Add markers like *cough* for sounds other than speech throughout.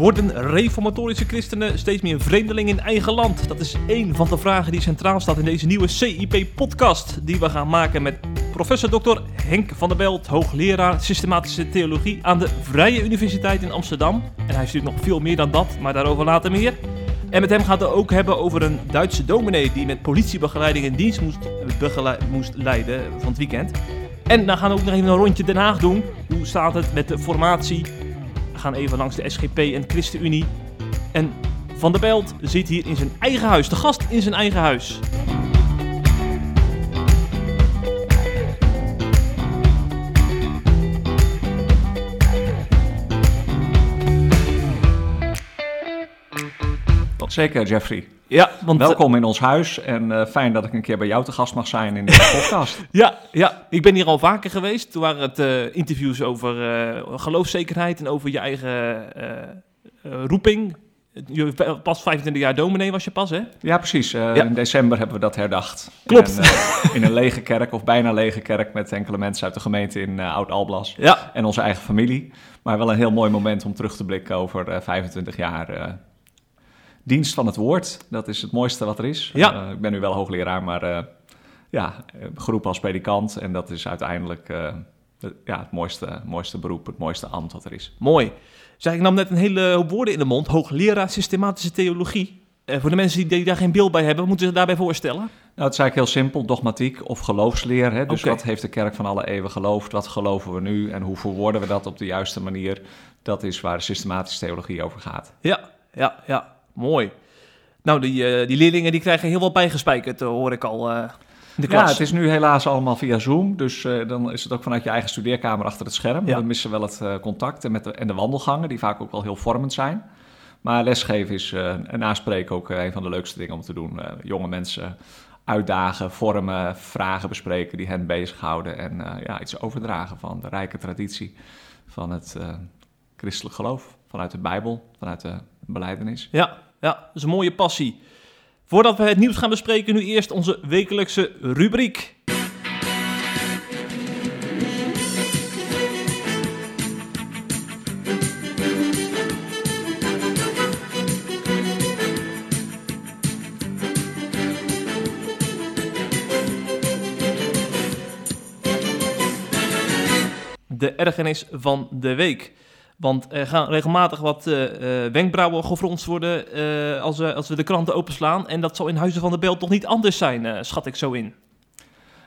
Worden reformatorische christenen steeds meer vreemdeling in eigen land? Dat is één van de vragen die centraal staat in deze nieuwe CIP-podcast. Die we gaan maken met professor Dr. Henk van der Belt, hoogleraar systematische theologie aan de Vrije Universiteit in Amsterdam. En hij stuurt nog veel meer dan dat, maar daarover later meer. En met hem gaat het ook hebben over een Duitse dominee die met politiebegeleiding in dienst moest, moest leiden van het weekend. En dan gaan we ook nog even een rondje Den Haag doen. Hoe staat het met de formatie? We gaan even langs de SGP en ChristenUnie. En Van der Belt zit hier in zijn eigen huis, de gast in zijn eigen huis. Zeker, Jeffrey. Ja, want, Welkom in ons huis en uh, fijn dat ik een keer bij jou te gast mag zijn in de *laughs* podcast. ja, ja, ik ben hier al vaker geweest. Toen waren het uh, interviews over uh, geloofszekerheid en over je eigen roeping. Je pas 25 jaar dominee was je pas, hè? Ja, precies. Ja. In december hebben we dat herdacht. Klopt. In, in, een lege kerk, of bijna lege kerk, met enkele mensen uit de gemeente in Oud-Alblas. Ja. En onze eigen familie. Maar wel een heel mooi moment om terug te blikken over 25 jaar dienst van het woord. Dat is het mooiste wat er is. Ja. Uh, ik ben nu wel hoogleraar, maar uh, ja, geroepen als predikant. En dat is uiteindelijk uh, ja, het mooiste, mooiste beroep, het mooiste ambt wat er is. Mooi. Zeg, ik nam net een hele hoop woorden in de mond. Hoogleraar systematische theologie. voor de mensen die daar geen beeld bij hebben, moeten ze daarbij voorstellen? Nou, het is eigenlijk heel simpel, dogmatiek of geloofsleer. Hè? Dus okay. wat heeft de kerk van alle eeuwen geloofd? Wat geloven we nu? En hoe verwoorden we dat op de juiste manier? Dat is waar systematische theologie over gaat. Ja, ja, ja. Mooi. Nou, die, uh, die leerlingen die krijgen heel wat bijgespijkerd, uh, hoor ik al. Uh, in de klas. Ja, het is nu helaas allemaal via Zoom. Dus dan is het ook vanuit je eigen studeerkamer achter het scherm. Ja. We missen wel het contact en, met de, en de wandelgangen, die vaak ook wel heel vormend zijn. Maar lesgeven is en naspreken ook een van de leukste dingen om te doen. jonge mensen uitdagen, vormen, vragen bespreken die hen bezighouden. En ja, iets overdragen van de rijke traditie van het christelijk geloof. Vanuit de Bijbel, vanuit de beleidenis. Ja, ja, dat is een mooie passie. Voordat we het nieuws gaan bespreken, nu eerst onze wekelijkse rubriek. De ergernis van de week. Want er gaan regelmatig wat uh, uh, wenkbrauwen gefronst worden uh, als, we, als we de kranten openslaan. En dat zal in Huizen van de Belt toch niet anders zijn, schat ik zo in.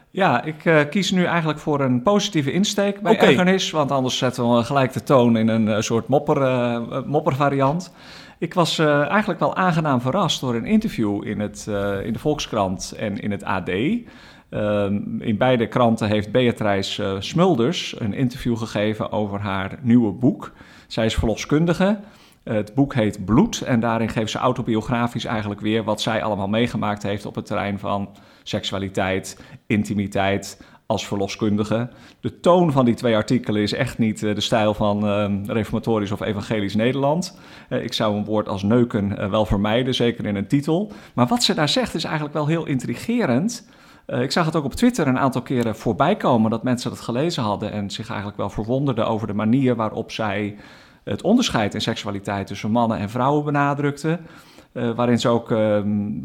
Ja, ik kies nu eigenlijk voor een positieve insteek bij okay. ergernis. Want anders zetten we gelijk de toon in een soort mopper, moppervariant. Ik was eigenlijk wel aangenaam verrast door een interview in, het, in de Volkskrant en in het AD... Um, in beide kranten heeft Beatrice uh, Smulders een interview gegeven over haar nieuwe boek. Zij is verloskundige. Het boek heet Bloed en daarin geeft ze autobiografisch eigenlijk weer wat zij allemaal meegemaakt heeft op het terrein van seksualiteit, intimiteit als verloskundige. De toon van die twee artikelen is echt niet uh, de stijl van reformatorisch of evangelisch Nederland. ik zou een woord als neuken wel vermijden, zeker in een titel. Maar wat ze daar zegt is eigenlijk wel heel intrigerend. Uh, ik zag het ook op Twitter een aantal keren voorbij komen dat mensen dat gelezen hadden en zich eigenlijk wel verwonderden over de manier waarop zij het onderscheid in seksualiteit tussen mannen en vrouwen benadrukte. Uh, waarin ze ook uh,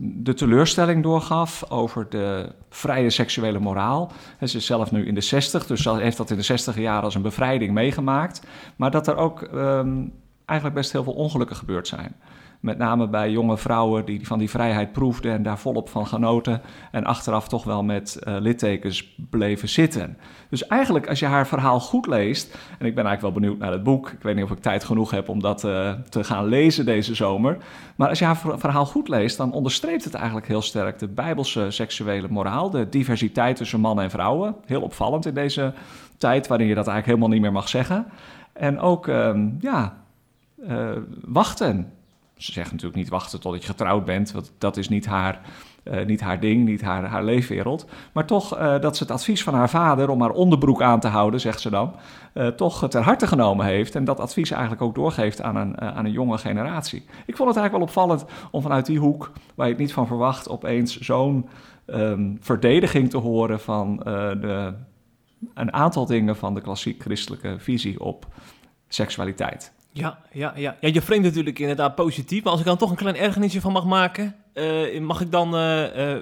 de teleurstelling doorgaf over de vrije seksuele moraal. Ze is zelf nu in de 60, dus heeft dat in de 60 jaar als een bevrijding meegemaakt. Maar dat er ook um, eigenlijk best heel veel ongelukken gebeurd zijn. Met name bij jonge vrouwen die van die vrijheid proefden en daar volop van genoten. En achteraf toch wel met uh, littekens bleven zitten. Dus eigenlijk, als je haar verhaal goed leest. En ik ben eigenlijk wel benieuwd naar het boek. Ik weet niet of ik tijd genoeg heb om dat uh, te gaan lezen deze zomer. Maar als je haar verhaal goed leest, dan onderstreept het eigenlijk heel sterk de bijbelse seksuele moraal. De diversiteit tussen mannen en vrouwen. Heel opvallend in deze tijd waarin je dat eigenlijk helemaal niet meer mag zeggen. En ook, um, ja, uh, wachten ze zegt natuurlijk niet wachten totdat je getrouwd bent, want dat is niet haar, uh, niet haar ding, niet haar, haar leefwereld. Maar toch uh, dat ze het advies van haar vader om haar onderbroek aan te houden, zegt ze dan, uh, toch ter harte genomen heeft. En dat advies eigenlijk ook doorgeeft aan een, aan een jonge generatie. Ik vond het eigenlijk wel opvallend om vanuit die hoek, waar je het niet van verwacht, opeens zo'n um, verdediging te horen van de, een aantal dingen van de klassiek christelijke visie op seksualiteit. Ja, ja, ja. ja je framet natuurlijk inderdaad positief. Maar als ik dan toch een klein ergernisje van mag maken, uh, mag ik dan uh,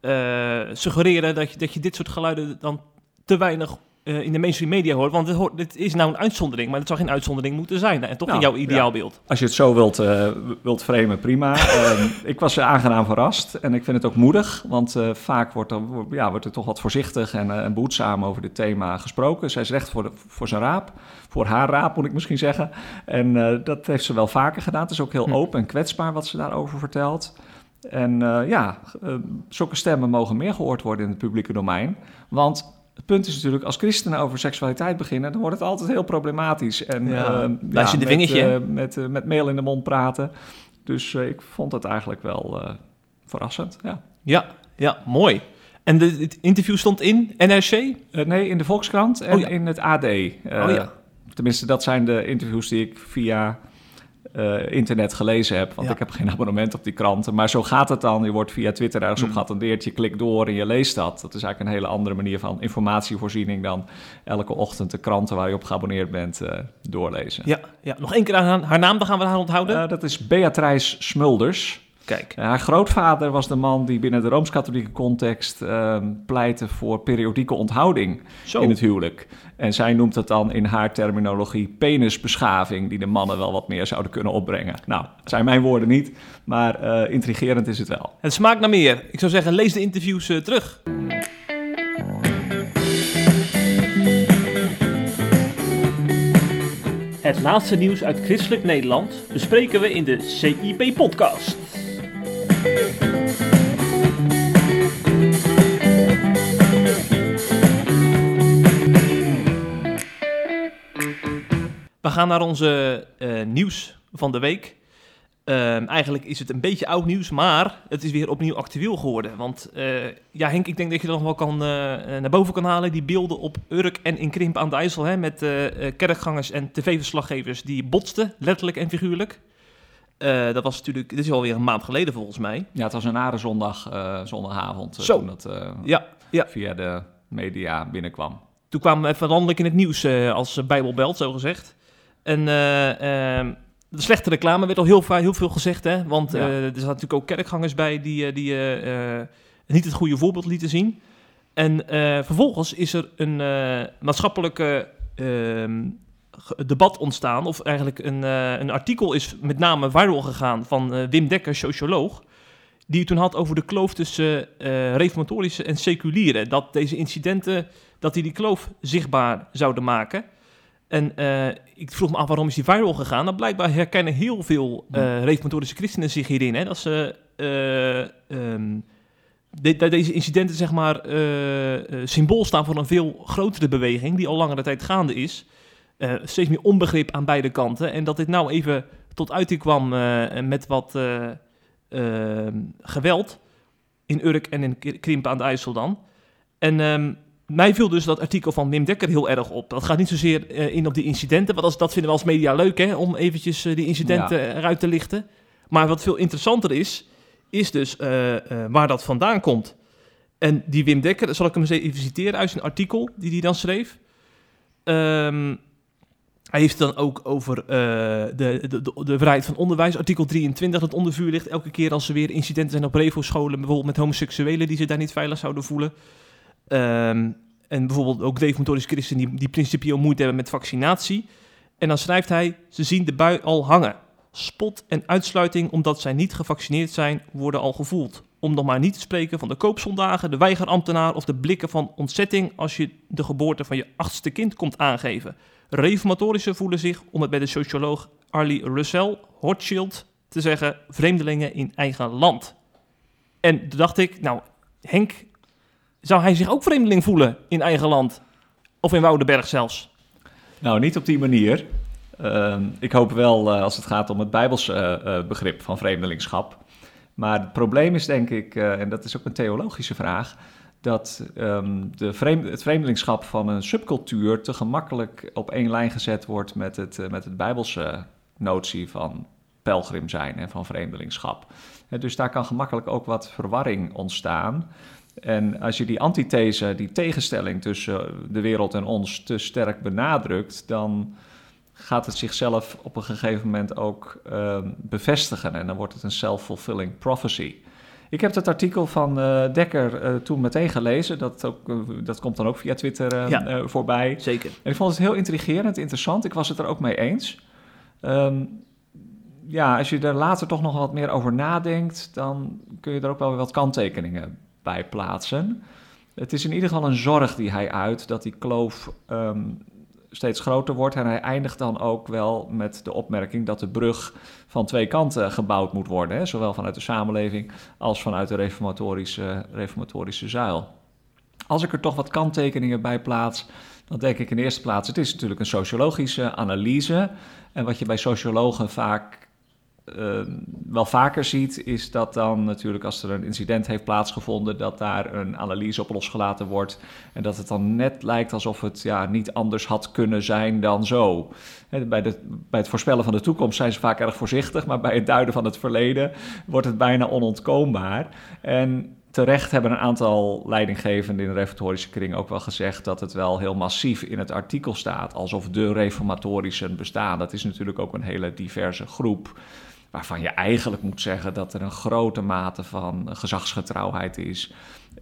uh, suggereren dat je, dat je dit soort geluiden dan te weinig uh, in de mainstream media hoort. Want hoort, het, is nou een uitzondering, maar het zou geen uitzondering moeten zijn. En toch nou, in jouw ideaalbeeld. Als je het zo wilt, uh, wilt framen, prima. uh, *laughs* ik was aangenaam verrast en ik vind het ook moedig. Want eh, vaak wordt er, ja, wordt er toch wat voorzichtig en, en behoedzaam over dit thema gesproken. Zij is recht voor, de, voor zijn raap. Voor haar raap, moet ik misschien zeggen. En dat heeft ze wel vaker gedaan. Het is ook heel hm. open en kwetsbaar wat ze daarover vertelt. En ja, zulke stemmen mogen meer gehoord worden in het publieke domein. Want het punt is natuurlijk, als christenen over seksualiteit beginnen, dan wordt het altijd heel problematisch. En ja, uh, ja, de vingertje. Met, uh, met, uh, met meel in de mond praten. Dus ik vond het eigenlijk wel verrassend. Ja. ja, ja, mooi. En de, het interview stond in NRC? nee, in de Volkskrant en oh, in het AD. oh, ja. Tenminste, dat zijn de interviews die ik via uh, internet gelezen heb. Want ik heb geen *laughs* abonnement op die kranten. Maar zo gaat het dan. Je wordt via Twitter ergens op mm. geattendeerd. Je klikt door en je leest dat. Dat is eigenlijk een hele andere manier van informatievoorziening dan elke ochtend de kranten waar je op geabonneerd bent uh, doorlezen. Ja, ja, nog één keer aan haar naam, dan gaan we haar onthouden. Uh, dat is Beatrice Smulders. Kijk. haar grootvader was de man die binnen de Rooms-Katholieke context uh, pleitte voor periodieke onthouding in het huwelijk. En zij noemt het dan in haar terminologie penisbeschaving, die de mannen wel wat meer zouden kunnen opbrengen. Nou, het zijn mijn woorden niet, maar uh, intrigerend is het wel. Het smaakt naar meer. Ik zou zeggen, lees de interviews uh, terug. Het laatste nieuws uit christelijk Nederland bespreken we in de CIP-podcast. We gaan naar onze uh, nieuws van de week. Uh, eigenlijk is het een beetje oud nieuws, maar het is weer opnieuw actueel geworden. Want uh, ja, Henk, ik denk dat je er nog wel kan, uh, naar boven kan halen. Die beelden op Urk en in Krimp aan de IJssel. Hè, met kerkgangers en tv-verslaggevers die botsten, letterlijk en figuurlijk. Uh, dat was natuurlijk, dit is alweer een maand geleden volgens mij. Ja, het was een nare zondag, uh, zondagavond uh, toen dat ja, ja. via de media binnenkwam. Toen kwamen we even landelijk in het nieuws als Bijbelbelt, zo gezegd. En ehm, de slechte reclame werd al heel, heel veel gezegd, hè. Want ja. er zaten natuurlijk ook kerkgangers bij die, die niet het goede voorbeeld lieten zien. En vervolgens is er een maatschappelijke ehm, debat ontstaan, of eigenlijk een, uh, een artikel is met name viral gegaan van uh, Wim Dekker, socioloog, die het toen had over de kloof tussen uh, reformatorische en seculiere. Dat deze incidenten, dat die die kloof zichtbaar zouden maken. En ik vroeg me af, waarom is die viral gegaan? Nou, blijkbaar herkennen heel veel reformatorische christenen zich hierin. Hè, dat ze... Um, de, deze incidenten, zeg maar, symbool staan voor een veel grotere beweging die al langere tijd gaande is. Uh, steeds meer onbegrip aan beide kanten. En dat dit nou even tot uiting kwam uh, met wat uh, geweld in Urk en in Krimp aan de IJssel dan. En um, mij viel dus dat artikel van Wim Dekker heel erg op. Dat gaat niet zozeer in op die incidenten, want dat vinden we als media leuk, hè, om eventjes die incidenten ja. eruit te lichten. Maar wat veel interessanter is, is dus waar dat vandaan komt. En die Wim Dekker, zal ik hem eens even citeren uit zijn artikel die hij dan schreef. Um, hij heeft het dan ook over uh, de, de, de, vrijheid van onderwijs, artikel 23, dat onder vuur ligt elke keer als er weer incidenten zijn op Revo-scholen, bijvoorbeeld met homoseksuelen die zich daar niet veilig zouden voelen. Um, en bijvoorbeeld ook reformatorische christenen die, die principieel moeite hebben met vaccinatie. En dan schrijft hij, ze zien de bui al hangen. Spot en uitsluiting omdat zij niet gevaccineerd zijn, worden al gevoeld. Om nog maar niet te spreken van de koopzondagen, de weigerambtenaar of de blikken van ontzetting als je de geboorte van je achtste kind komt aangeven. Reformatorische voelen zich, om het bij de socioloog Arlie Russell Hochschild te zeggen, vreemdelingen in eigen land. En toen dacht ik, nou, Henk, zou hij zich ook vreemdeling voelen in eigen land? Of in Woudenberg zelfs? Nou, niet op die manier. Uh, ik hoop wel uh, als het gaat om het Bijbelse uh, begrip van vreemdelingschap. Maar het probleem is denk ik, en dat is ook een theologische vraag, dat um, de het vreemdelingschap van een subcultuur te gemakkelijk op één lijn gezet wordt met het, uh, met het Bijbelse notie van pelgrim zijn en van vreemdelingschap. dus daar kan gemakkelijk ook wat verwarring ontstaan. En als je die antithese, die tegenstelling tussen de wereld en ons te sterk benadrukt, dan gaat het zichzelf op een gegeven moment ook ehm, bevestigen. En dan wordt het een self-fulfilling prophecy. Ik heb het artikel van uh, Dekker uh, toen meteen gelezen. Dat, ook, uh, dat komt dan ook via Twitter ja, voorbij. Zeker. En ik vond het heel intrigerend, interessant. Ik was het er ook mee eens. Um, ja, als je er later toch nog wat meer over nadenkt, dan kun je er ook wel weer wat kanttekeningen bij plaatsen. Het is in ieder geval een zorg die hij uit dat die kloof um, steeds groter wordt. En hij eindigt dan ook wel met de opmerking dat de brug van twee kanten gebouwd moet worden. Hè? Zowel vanuit de samenleving als vanuit de reformatorische, reformatorische zuil. Als ik er toch wat kanttekeningen bij plaats, dan denk ik in de eerste plaats: het is natuurlijk een sociologische analyse. En wat je bij sociologen vaak uh, wel vaker ziet, is dat dan natuurlijk als er een incident heeft plaatsgevonden, dat daar een analyse op losgelaten wordt. En dat het dan net lijkt alsof het ja, niet anders had kunnen zijn dan zo. bij, de, bij het voorspellen van de toekomst zijn ze vaak erg voorzichtig, maar bij het duiden van het verleden wordt het bijna onontkoombaar. En terecht hebben een aantal leidinggevenden in de reformatorische kring ook wel gezegd dat het wel heel massief in het artikel staat, alsof de reformatorischen bestaan. Dat is natuurlijk ook een hele diverse groep waarvan je eigenlijk moet zeggen dat er een grote mate van gezagsgetrouwheid is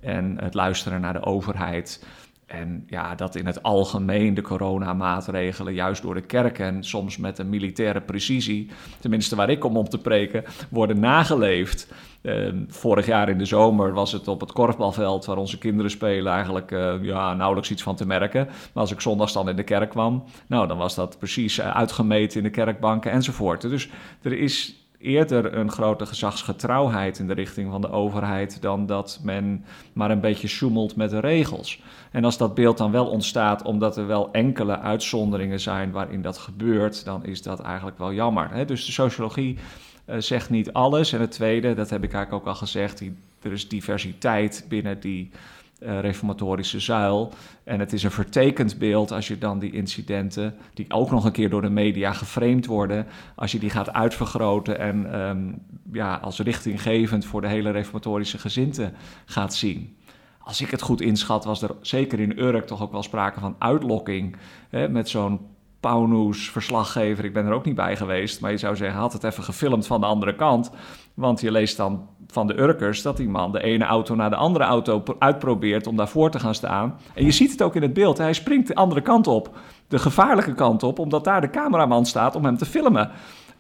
en het luisteren naar de overheid. En ja, dat in het algemeen de coronamaatregelen, juist door de kerk en soms met een militaire precisie, tenminste waar ik om om te preken, worden nageleefd. Uh, vorig jaar in de zomer was het op het korfbalveld waar onze kinderen spelen eigenlijk uh, ja, nauwelijks iets van te merken. Maar als ik zondags dan in de kerk kwam, nou dan was dat precies eh, uitgemeten in de kerkbanken enzovoort. Dus er is eerder een grote gezagsgetrouwheid in de richting van de overheid dan dat men maar een beetje sjoemelt met de regels. En als dat beeld dan wel ontstaat omdat er wel enkele uitzonderingen zijn waarin dat gebeurt, dan is dat eigenlijk wel jammer. Dus de sociologie uh, zegt niet alles. En het tweede, dat heb ik eigenlijk ook al gezegd, er is diversiteit binnen die uh, reformatorische zuil. En het is een vertekend beeld als je dan die incidenten, die ook nog een keer door de media geframed worden, als je die gaat uitvergroten en um, ja, als richtinggevend voor de hele reformatorische gezinte gaat zien. Als ik het goed inschat, was er zeker in Urk toch ook wel sprake van uitlokking. Hè, met zo'n Pauwnoes, verslaggever, ik ben er ook niet bij geweest. Maar je zou zeggen, had het even gefilmd van de andere kant. Want je leest dan van de Urkers dat die man de ene auto naar de andere auto uitprobeert om daarvoor te gaan staan. En je ziet het ook in het beeld. Hij springt de andere kant op, de gevaarlijke kant op, omdat daar de cameraman staat om hem te filmen.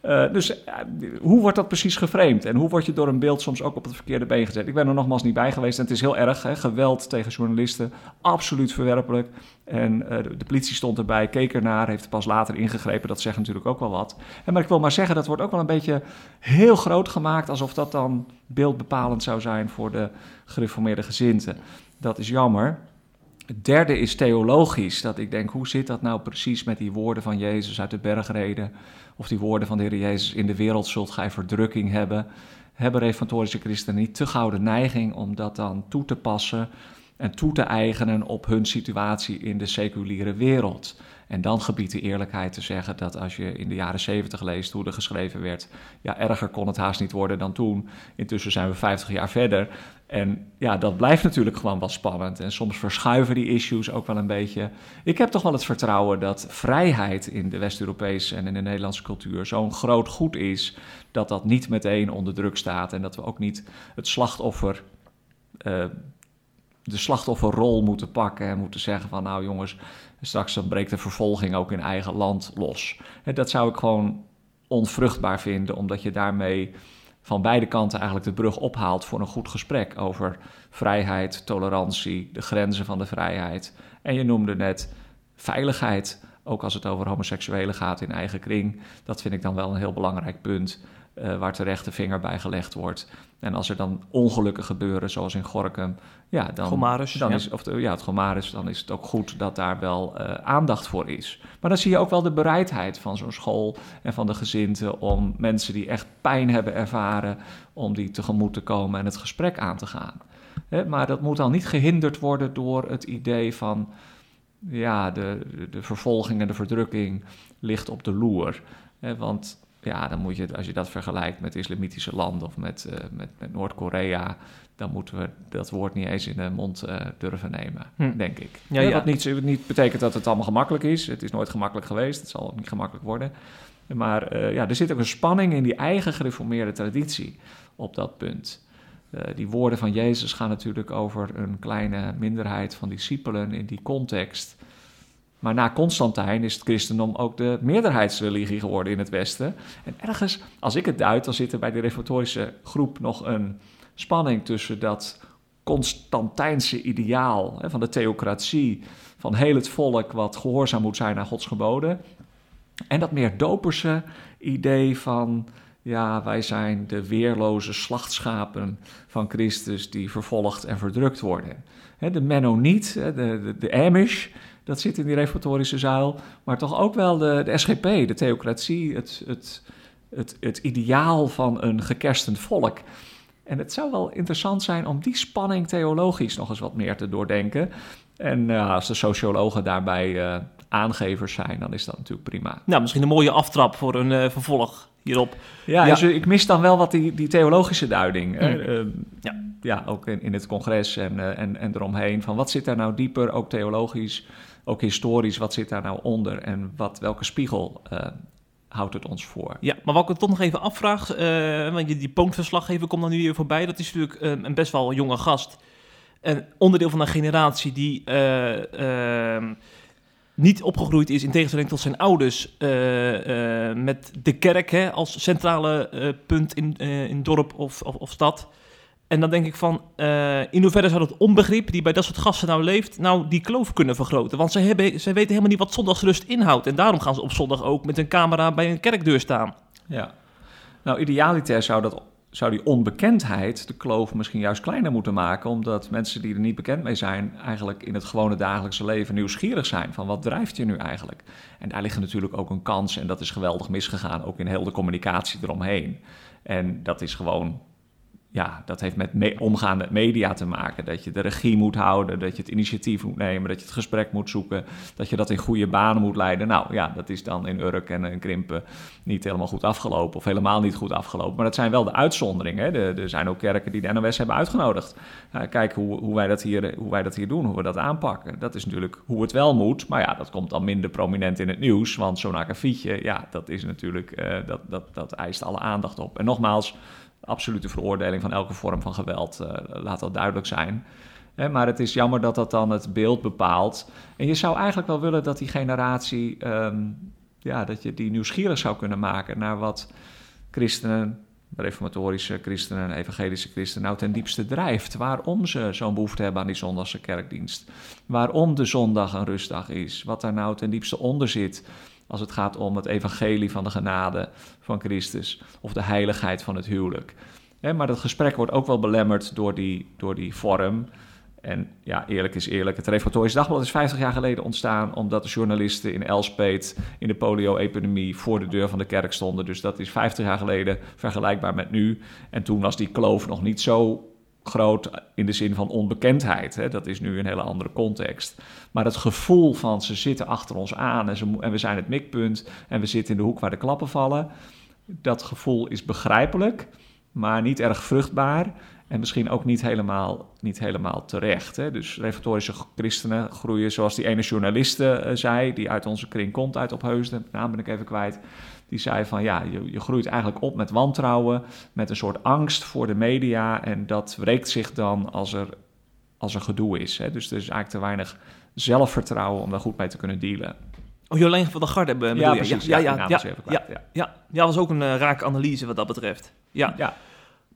Uh, dus uh, hoe wordt dat precies geframed? En hoe word je door een beeld soms ook op het verkeerde been gezet? Ik ben er nogmaals niet bij geweest en het is heel erg. Hè? Geweld tegen journalisten, absoluut verwerpelijk. En de, de, politie stond erbij, keek ernaar, heeft pas later ingegrepen. Dat zegt natuurlijk ook wel wat. En maar ik wil maar zeggen, dat wordt ook wel een beetje heel groot gemaakt... alsof dat dan beeldbepalend zou zijn voor de gereformeerde gezinten. Dat is jammer. Het derde is theologisch. Dat ik denk, hoe zit dat nou precies met die woorden van Jezus uit de bergreden? Of die woorden van de Heer Jezus, in de wereld zult gij verdrukking hebben. Hebben reformatorische christenen niet te gouden neiging om dat dan toe te passen en toe te eigenen op hun situatie in de seculiere wereld? En dan gebiedt de eerlijkheid te zeggen dat als je in de jaren zeventig leest hoe er geschreven werd, ja, erger kon het haast niet worden dan toen. Intussen zijn we 50 jaar verder. En ja, dat blijft natuurlijk gewoon wel spannend. En soms verschuiven die issues ook wel een beetje. Ik heb toch wel het vertrouwen dat vrijheid in de West-Europese en in de Nederlandse cultuur zo'n groot goed is, dat dat niet meteen onder druk staat. En dat we ook niet het slachtoffer. Uh, de slachtofferrol moeten pakken en moeten zeggen van nou jongens, straks breekt de vervolging ook in eigen land los. En dat zou ik gewoon onvruchtbaar vinden, omdat je daarmee van beide kanten eigenlijk de brug ophaalt voor een goed gesprek over vrijheid, tolerantie, de grenzen van de vrijheid. En je noemde net veiligheid, ook als het over homoseksuelen gaat in eigen kring. Dat vind ik dan wel een heel belangrijk punt uh, waar terecht de vinger bij gelegd wordt. En als er dan ongelukken gebeuren, zoals in Gorkum, ja, dan, Gomarus, dan ja. is of ja, het Gomarus, dan is het ook goed dat daar wel uh, aandacht voor is. Maar dan zie je ook wel de bereidheid van zo'n school en van de gezinten om mensen die echt pijn hebben ervaren, om die tegemoet te komen en het gesprek aan te gaan. Maar dat moet dan niet gehinderd worden door het idee van, ja, de, de vervolging en de verdrukking ligt op de loer. Want ja, dan moet je, als je dat vergelijkt met islamitische landen of met, uh, met, met Noord-Korea, dan moeten we dat woord niet eens in de mond uh, durven nemen, hm. denk ik. Ja, ja. Wat niet, niet betekent dat het allemaal gemakkelijk is. Het is nooit gemakkelijk geweest, het zal ook niet gemakkelijk worden. Maar uh, ja, er zit ook een spanning in die eigen gereformeerde traditie op dat punt. die woorden van Jezus gaan natuurlijk over een kleine minderheid van discipelen in die context. Maar na Constantijn is het christendom ook de meerderheidsreligie geworden in het Westen. En ergens, als ik het duid, dan zit er bij de reformatorische groep nog een spanning tussen dat Constantijnse ideaal hè, van de theocratie, van heel het volk wat gehoorzaam moet zijn aan Gods geboden. En dat meer doperse idee van, ja, wij zijn de weerloze slachtschapen van Christus die vervolgd en verdrukt worden. de Mennoniet, de, de, de Amish, dat zit in die reformatorische zuil. Maar toch ook wel de, de SGP, de theocratie, het, het, het, het ideaal van een gekerstend volk. En het zou wel interessant zijn om die spanning theologisch nog eens wat meer te doordenken. En uh, als de sociologen daarbij uh, aangevers zijn, dan is dat natuurlijk prima. Nou, misschien een mooie aftrap voor een uh, vervolg hierop. Ja, ja. Dus ik mis dan wel wat die, die theologische duiding. Mm. Ehm, ja. ja, ook in, in het congres en, en, en eromheen. Van wat zit daar nou dieper, ook theologisch, ook historisch, wat zit daar nou onder en wat, welke spiegel uh, houdt het ons voor? Ja, maar wat ik toch nog even afvraag, uh, want die pontverslaggever komt dan nu weer voorbij, dat is natuurlijk uh, een best wel jonge gast. Een onderdeel van een generatie die ehm, niet opgegroeid is, in tegenstelling tot zijn ouders, met de kerk hè, als centrale punt in, in dorp of, of, of stad. En dan denk ik van, uh, in hoeverre zou het onbegrip die bij dat soort gasten nou leeft, nou die kloof kunnen vergroten? Want ze, hebben, ze weten helemaal niet wat zondagsrust inhoudt. En daarom gaan ze op zondag ook met een camera bij een kerkdeur staan. Ja, nou idealiter zou, dat, zou die onbekendheid de kloof misschien juist kleiner moeten maken. Omdat mensen die er niet bekend mee zijn, eigenlijk in het gewone dagelijkse leven nieuwsgierig zijn. Van wat drijft je nu eigenlijk? En daar ligt natuurlijk ook een kans en dat is geweldig misgegaan, ook in heel de communicatie eromheen. En dat is gewoon ja, dat heeft met me omgaan met media te maken. Dat je de regie moet houden, dat je het initiatief moet nemen, dat je het gesprek moet zoeken, dat je dat in goede banen moet leiden. Nou ja, dat is dan in Urk en in Krimpen niet helemaal goed afgelopen of helemaal niet goed afgelopen. Maar dat zijn wel de uitzonderingen. Er zijn ook kerken die de NOS hebben uitgenodigd. kijk hoe, hoe, wij dat hier, hoe wij dat hier doen, hoe we dat aanpakken. Dat is natuurlijk hoe het wel moet. Maar ja, dat komt dan minder prominent in het nieuws. Want zo'n akkefietje, ja, dat is natuurlijk, uh, dat, dat, dat eist alle aandacht op. En nogmaals, absolute veroordeling van elke vorm van geweld, uh, laat dat duidelijk zijn. maar het is jammer dat dat dan het beeld bepaalt. En je zou eigenlijk wel willen dat die generatie, ehm, ja, dat je die nieuwsgierig zou kunnen maken naar wat christenen, reformatorische christenen en evangelische christenen nou ten diepste drijft. Waarom ze zo'n behoefte hebben aan die zondagse kerkdienst. Waarom de zondag een rustdag is. Wat daar nou ten diepste onder zit als het gaat om het evangelie van de genade van Christus of de heiligheid van het huwelijk. maar dat gesprek wordt ook wel belemmerd door die, door die vorm. En ja, eerlijk is eerlijk, het Reformatorisch Dagblad is 50 jaar geleden ontstaan omdat de journalisten in Elspeet in de polio-epidemie voor de deur van de kerk stonden. Dus dat is 50 jaar geleden vergelijkbaar met nu. En toen was die kloof nog niet zo groot in de zin van onbekendheid. Hè? Dat is nu een hele andere context. Maar het gevoel van ze zitten achter ons aan en, ze, en we zijn het mikpunt en we zitten in de hoek waar de klappen vallen. Dat gevoel is begrijpelijk, maar niet erg vruchtbaar. En misschien ook niet helemaal, niet helemaal terecht. Hè? Dus reformatorische christenen groeien, zoals die ene journaliste uh, zei, die uit onze kring komt, uit Opheusden, de naam ben ik even kwijt. Die zei van ja, je, je groeit eigenlijk op met wantrouwen, met een soort angst voor de media. En dat wreekt zich dan als er, als er gedoe is. Hè. Dus er is eigenlijk te weinig zelfvertrouwen om daar goed mee te kunnen dealen. Oh, Jolijn van der Garde bedoel ja, Precies, ja, ja, ja, ja, ja, ja, ja, was ook een eh, raak analyse wat dat betreft. Ja. ja.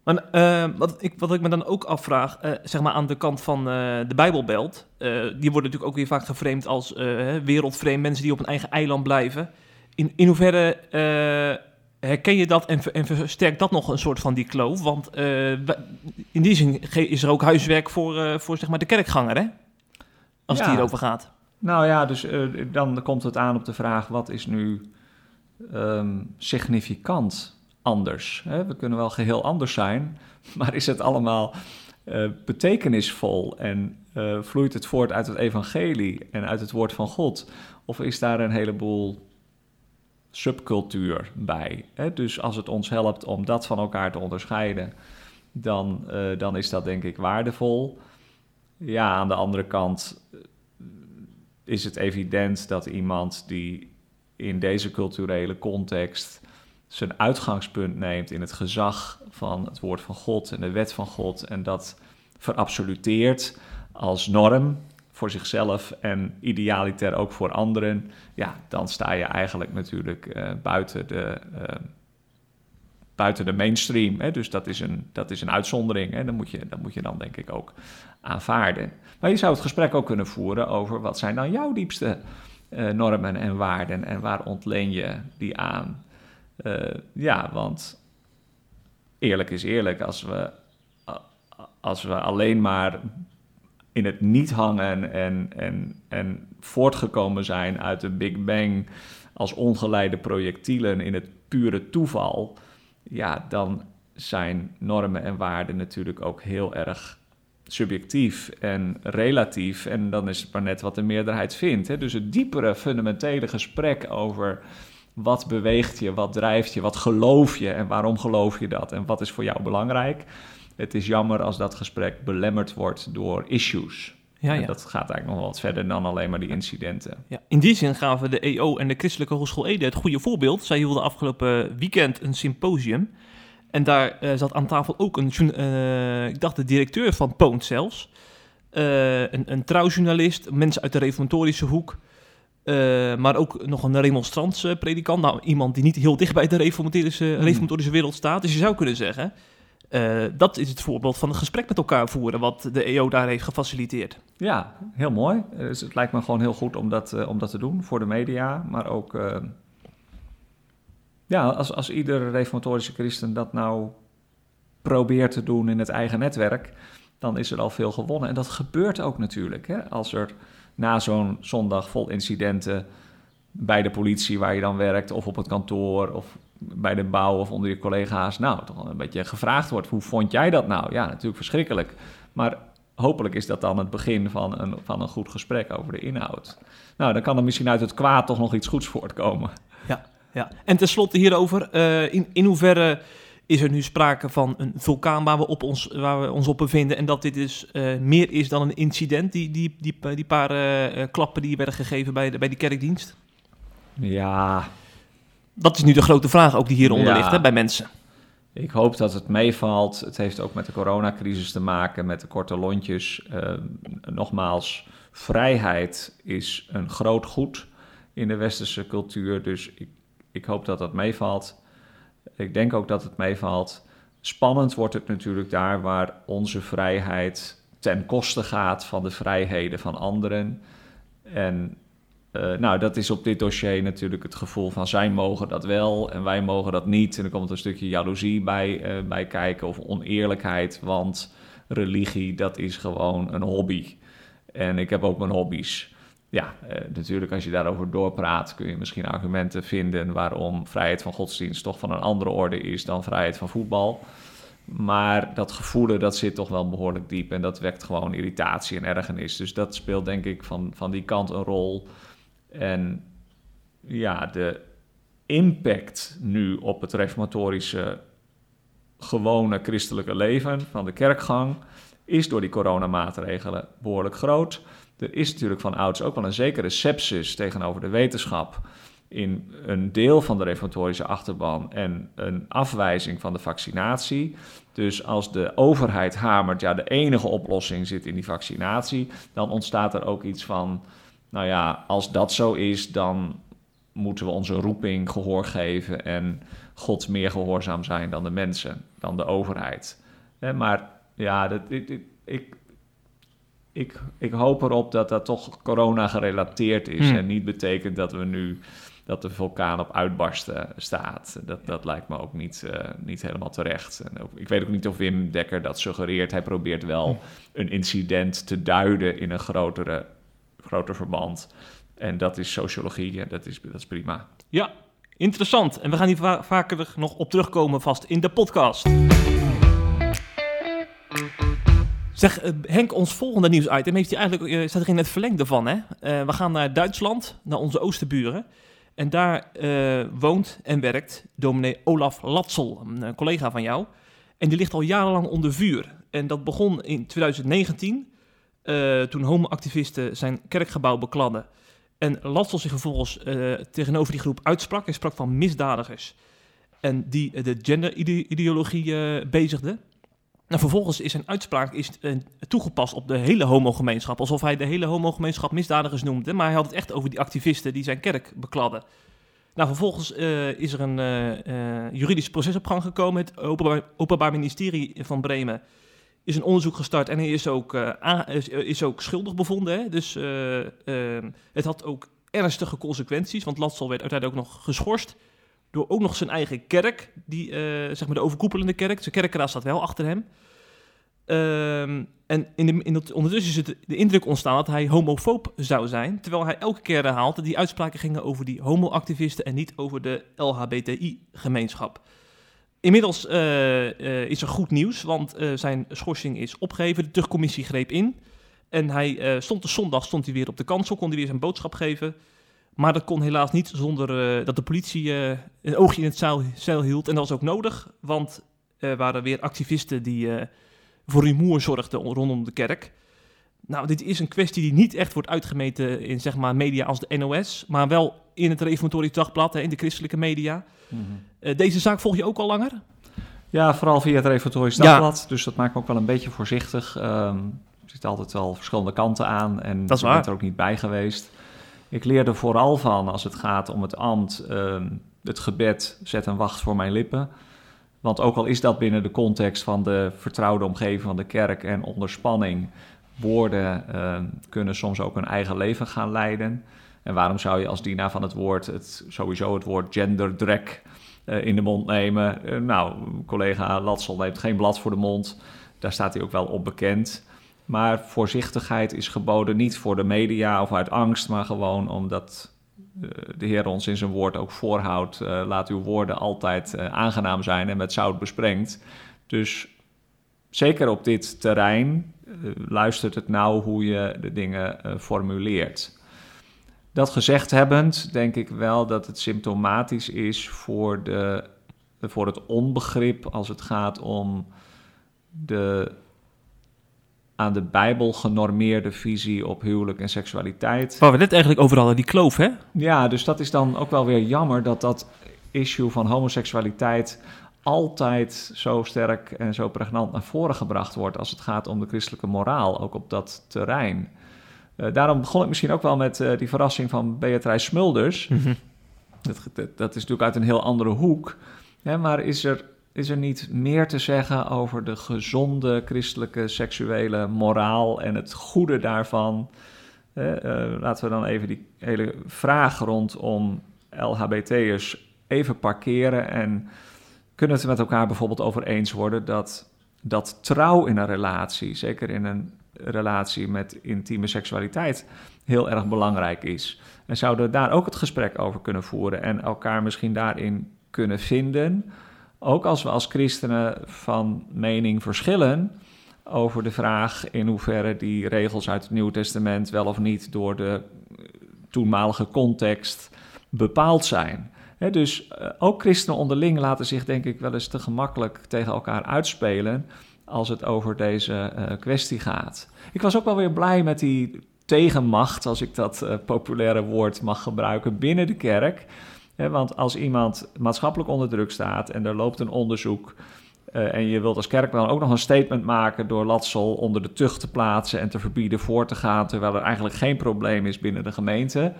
Maar eh, wat, ik, wat ik me dan ook afvraag, eh, zeg maar aan de kant van de Bijbelbelt, die worden natuurlijk ook weer vaak geframed als wereldvreemd, mensen die op een eigen eiland blijven. In, in hoeverre herken je dat en, en, versterkt dat nog een soort van die kloof? Want in die zin is er ook huiswerk voor, voor zeg maar de kerkganger, hè? Als het hierover gaat. Nou ja, dus dan komt het aan op de vraag, wat is nu um, significant anders. Hè? We kunnen wel geheel anders zijn, *laughs* maar is het allemaal betekenisvol en vloeit het voort uit het evangelie en uit het woord van God? Of is daar een heleboel subcultuur bij. Hè? Dus als het ons helpt om dat van elkaar te onderscheiden, dan, uh, dan is dat denk ik waardevol. Ja, aan de andere kant eh, is het evident dat iemand die in deze culturele context zijn uitgangspunt neemt in het gezag van het woord van God en de wet van God en dat verabsoluteert als norm voor zichzelf en idealiter ook voor anderen, ja, dan sta je eigenlijk natuurlijk uh, buiten de. Uh, buiten de mainstream. Hè? Dus dat is een, dat is een uitzondering. Hè? Dat, moet je, dat moet je dan denk ik ook aanvaarden. Maar je zou het gesprek ook kunnen voeren over wat zijn dan jouw diepste uh, normen en waarden en waar ontleen je die aan? ja, want eerlijk is eerlijk, als we, als we alleen maar in het niet hangen en, en, en voortgekomen zijn uit de Big Bang als ongeleide projectielen in het pure toeval, ja, dan zijn normen en waarden natuurlijk ook heel erg subjectief en relatief. En dan is het maar net wat de meerderheid vindt. Hè? Dus het diepere, fundamentele gesprek over wat beweegt je, wat drijft je, wat geloof je en waarom geloof je dat en wat is voor jou belangrijk het is jammer als dat gesprek belemmerd wordt door issues. Ja, ja. dat gaat eigenlijk nog wel wat verder dan alleen maar die incidenten. Ja, in die zin gaven de EO en de Christelijke Hogeschool Ede het goede voorbeeld. Zij hielden afgelopen weekend een symposium. En daar uh, zat aan tafel ook een, uh, ik dacht de directeur van Poont zelfs. Uh, een, een trouwjournalist, mensen uit de reformatorische hoek. maar ook nog een remonstrantse predikant. Nou, iemand die niet heel dicht bij de reformatorische, hmm. reformatorische wereld staat. Dus je zou kunnen zeggen, uh, dat is het voorbeeld van een gesprek met elkaar voeren, wat de EO daar heeft gefaciliteerd. Ja, heel mooi. Dus het lijkt me gewoon heel goed om dat, uh, om dat te doen voor de media, maar ook. Ja, als, als ieder reformatorische christen dat nou probeert te doen in het eigen netwerk, dan is er al veel gewonnen. En dat gebeurt ook natuurlijk. Hè? Als er na zo'n zondag vol incidenten bij de politie waar je dan werkt, of op het kantoor, of bij de bouw of onder je collega's, nou, toch een beetje gevraagd wordt. Hoe vond jij dat nou? Ja, natuurlijk verschrikkelijk. Maar hopelijk is dat dan het begin van een, van een goed gesprek over de inhoud. Nou, dan kan er misschien uit het kwaad toch nog iets goeds voortkomen. Ja, ja. en tenslotte hierover, uh, in, in hoeverre is er nu sprake van een vulkaan waar we, op ons, waar we ons op bevinden. En dat dit dus uh, meer is dan een incident, die, die, die, die paar uh, klappen die werden gegeven bij, de, bij die kerkdienst? Ja, dat is nu de grote vraag ook die hieronder ligt hè, bij mensen. Ik hoop dat het meevalt. Het heeft ook met de coronacrisis te maken, met de korte lontjes. Uh, nogmaals, vrijheid is een groot goed in de westerse cultuur. Dus ik, ik hoop dat dat meevalt. Ik denk ook dat het meevalt. Spannend wordt het natuurlijk daar waar onze vrijheid ten koste gaat van de vrijheden van anderen. En uh, nou, dat is op dit dossier natuurlijk het gevoel van zij mogen dat wel en wij mogen dat niet. En er komt een stukje jaloezie bij, uh, bij kijken of oneerlijkheid, want religie, dat is gewoon een hobby. En ik heb ook mijn hobby's. Ja, uh, natuurlijk als je daarover doorpraat kun je misschien argumenten vinden waarom vrijheid van godsdienst toch van een andere orde is dan vrijheid van voetbal. Maar dat gevoelen, dat zit toch wel behoorlijk diep en dat wekt gewoon irritatie en ergernis. Dus dat speelt denk ik van, van die kant een rol. En ja, de impact nu op het reformatorische gewone christelijke leven van de kerkgang is door die coronamaatregelen behoorlijk groot. Er is natuurlijk van ouds ook wel een zekere sepsis tegenover de wetenschap in een deel van de reformatorische achterban en een afwijzing van de vaccinatie. Dus als de overheid hamert, ja, de enige oplossing zit in die vaccinatie, dan ontstaat er ook iets van nou ja, als dat zo is, dan moeten we onze roeping gehoor geven en God meer gehoorzaam zijn dan de mensen, dan de overheid. maar ja, dat, ik, ik, ik, ik hoop erop dat dat toch corona gerelateerd is hmm. en niet betekent dat we nu dat de vulkaan op uitbarsten staat. Dat, dat lijkt me ook niet, uh, niet helemaal terecht. En ook, ik weet ook niet of Wim Dekker dat suggereert. Hij probeert wel hmm. een incident te duiden in een grotere groter verband. En dat is sociologie en dat is, dat is prima. Ja, interessant. En we gaan hier vaker nog op terugkomen vast in de podcast. Zeg, eh, Henk, ons volgende nieuwsitem heeft hij eigenlijk, uh, staat er in het verlengde van. Hè? Uh, we gaan naar Duitsland, naar onze oosterburen. En daar woont en werkt dominee Olaf Latsel, een collega van jou. En die ligt al jarenlang onder vuur. En dat begon in 2019, toen homoactivisten zijn kerkgebouw bekladden. En Latsel zich vervolgens tegenover die groep uitsprak. Hij sprak van misdadigers. En die de genderideologie bezigde. En vervolgens is zijn uitspraak is, uh, toegepast op de hele homogemeenschap. Alsof hij de hele homogemeenschap misdadigers noemde. Maar hij had het echt over die activisten die zijn kerk bekladden. Nou, vervolgens uh, is er een uh, juridisch proces op gang gekomen. Het Openbaar, Openbaar, Ministerie van Bremen is een onderzoek gestart en hij is ook, is, is, ook schuldig bevonden. Hè? Dus het had ook ernstige consequenties, want Latsel werd uiteindelijk ook nog geschorst door ook nog zijn eigen kerk, die, zeg maar de overkoepelende kerk. Zijn kerkraad staat wel achter hem. Ehm, en in de, in het, ondertussen is het de indruk ontstaan dat hij homofoob zou zijn. Terwijl hij elke keer herhaalt dat die uitspraken gingen over die homoactivisten en niet over de LHBTI-gemeenschap. Inmiddels uh, uh, is er goed nieuws, want uh, zijn schorsing is opgegeven. De terugcommissie greep in. En hij stond de zondag stond hij weer op de kansel, kon hij weer zijn boodschap geven. Maar dat kon helaas niet zonder dat de politie een oogje in het zeil, hield. En dat was ook nodig, want er waren weer activisten die voor rumoer zorgde rondom de kerk. Nou, dit is een kwestie die niet echt wordt uitgemeten in zeg maar, media als de NOS, maar wel in het Reformatorisch Dagblad, hè, in de christelijke media. Mhm. Eh, deze zaak volg je ook al langer? Ja, vooral via het Reformatorisch Dagblad, dus dat maakt me ook wel een beetje voorzichtig. Um, er zitten altijd wel verschillende kanten aan en dat is waar. ik ben er ook niet bij geweest. Ik leerde vooral van als het gaat om het ambt, ehm, het gebed, zet en wacht voor mijn lippen. Want ook al is dat binnen de context van de vertrouwde omgeving van de kerk en onder spanning, woorden uh, kunnen soms ook een eigen leven gaan leiden. En waarom zou je als dienaar van het woord het, sowieso het woord genderdrek uh, in de mond nemen? Uh, nou, collega Latsel neemt geen blad voor de mond. Daar staat hij ook wel op bekend. Maar voorzichtigheid is geboden niet voor de media of uit angst, maar gewoon omdat de Heer ons in zijn woord ook voorhoudt. Laat uw woorden altijd aangenaam zijn en met zout besprengt. Dus zeker op dit terrein uh, luistert het nou hoe je de dingen formuleert. Dat gezegd hebbend, denk ik wel dat het symptomatisch is voor, de, voor het onbegrip als het gaat om de aan de Bijbel genormeerde visie op huwelijk en seksualiteit. Waar we net eigenlijk over hadden, die kloof, hè? Ja, dus dat is dan ook wel weer jammer dat dat issue van homoseksualiteit altijd zo sterk en zo pregnant naar voren gebracht wordt als het gaat om de christelijke moraal, ook op dat terrein. Uh, daarom begon ik misschien ook wel met uh, die verrassing van Beatrice Smulders. Mm -hmm. dat, dat, dat, is natuurlijk uit een heel andere hoek. Hè, maar is er is er niet meer te zeggen over de gezonde christelijke seksuele moraal en het goede daarvan? Uh, laten we dan even die hele vraag rondom LHBT'ers even parkeren en kunnen het met elkaar bijvoorbeeld over eens worden dat, dat trouw in een relatie, zeker in een relatie met intieme seksualiteit, heel erg belangrijk is. En zouden we daar ook het gesprek over kunnen voeren en elkaar misschien daarin kunnen vinden? Ook als we als christenen van mening verschillen over de vraag in hoeverre die regels uit het Nieuwe Testament wel of niet door de toenmalige context bepaald zijn. Dus uh, ook christenen onderling laten zich denk ik wel eens te gemakkelijk tegen elkaar uitspelen als het over deze uh, kwestie gaat. Ik was ook wel weer blij met die tegenmacht, als ik dat uh, populaire woord mag gebruiken, binnen de kerk want als iemand maatschappelijk onder druk staat en er loopt een onderzoek. En je wilt als kerk dan ook nog een statement maken door Latsel onder de tucht te plaatsen en te verbieden voor te gaan, terwijl er eigenlijk geen probleem is binnen de gemeente.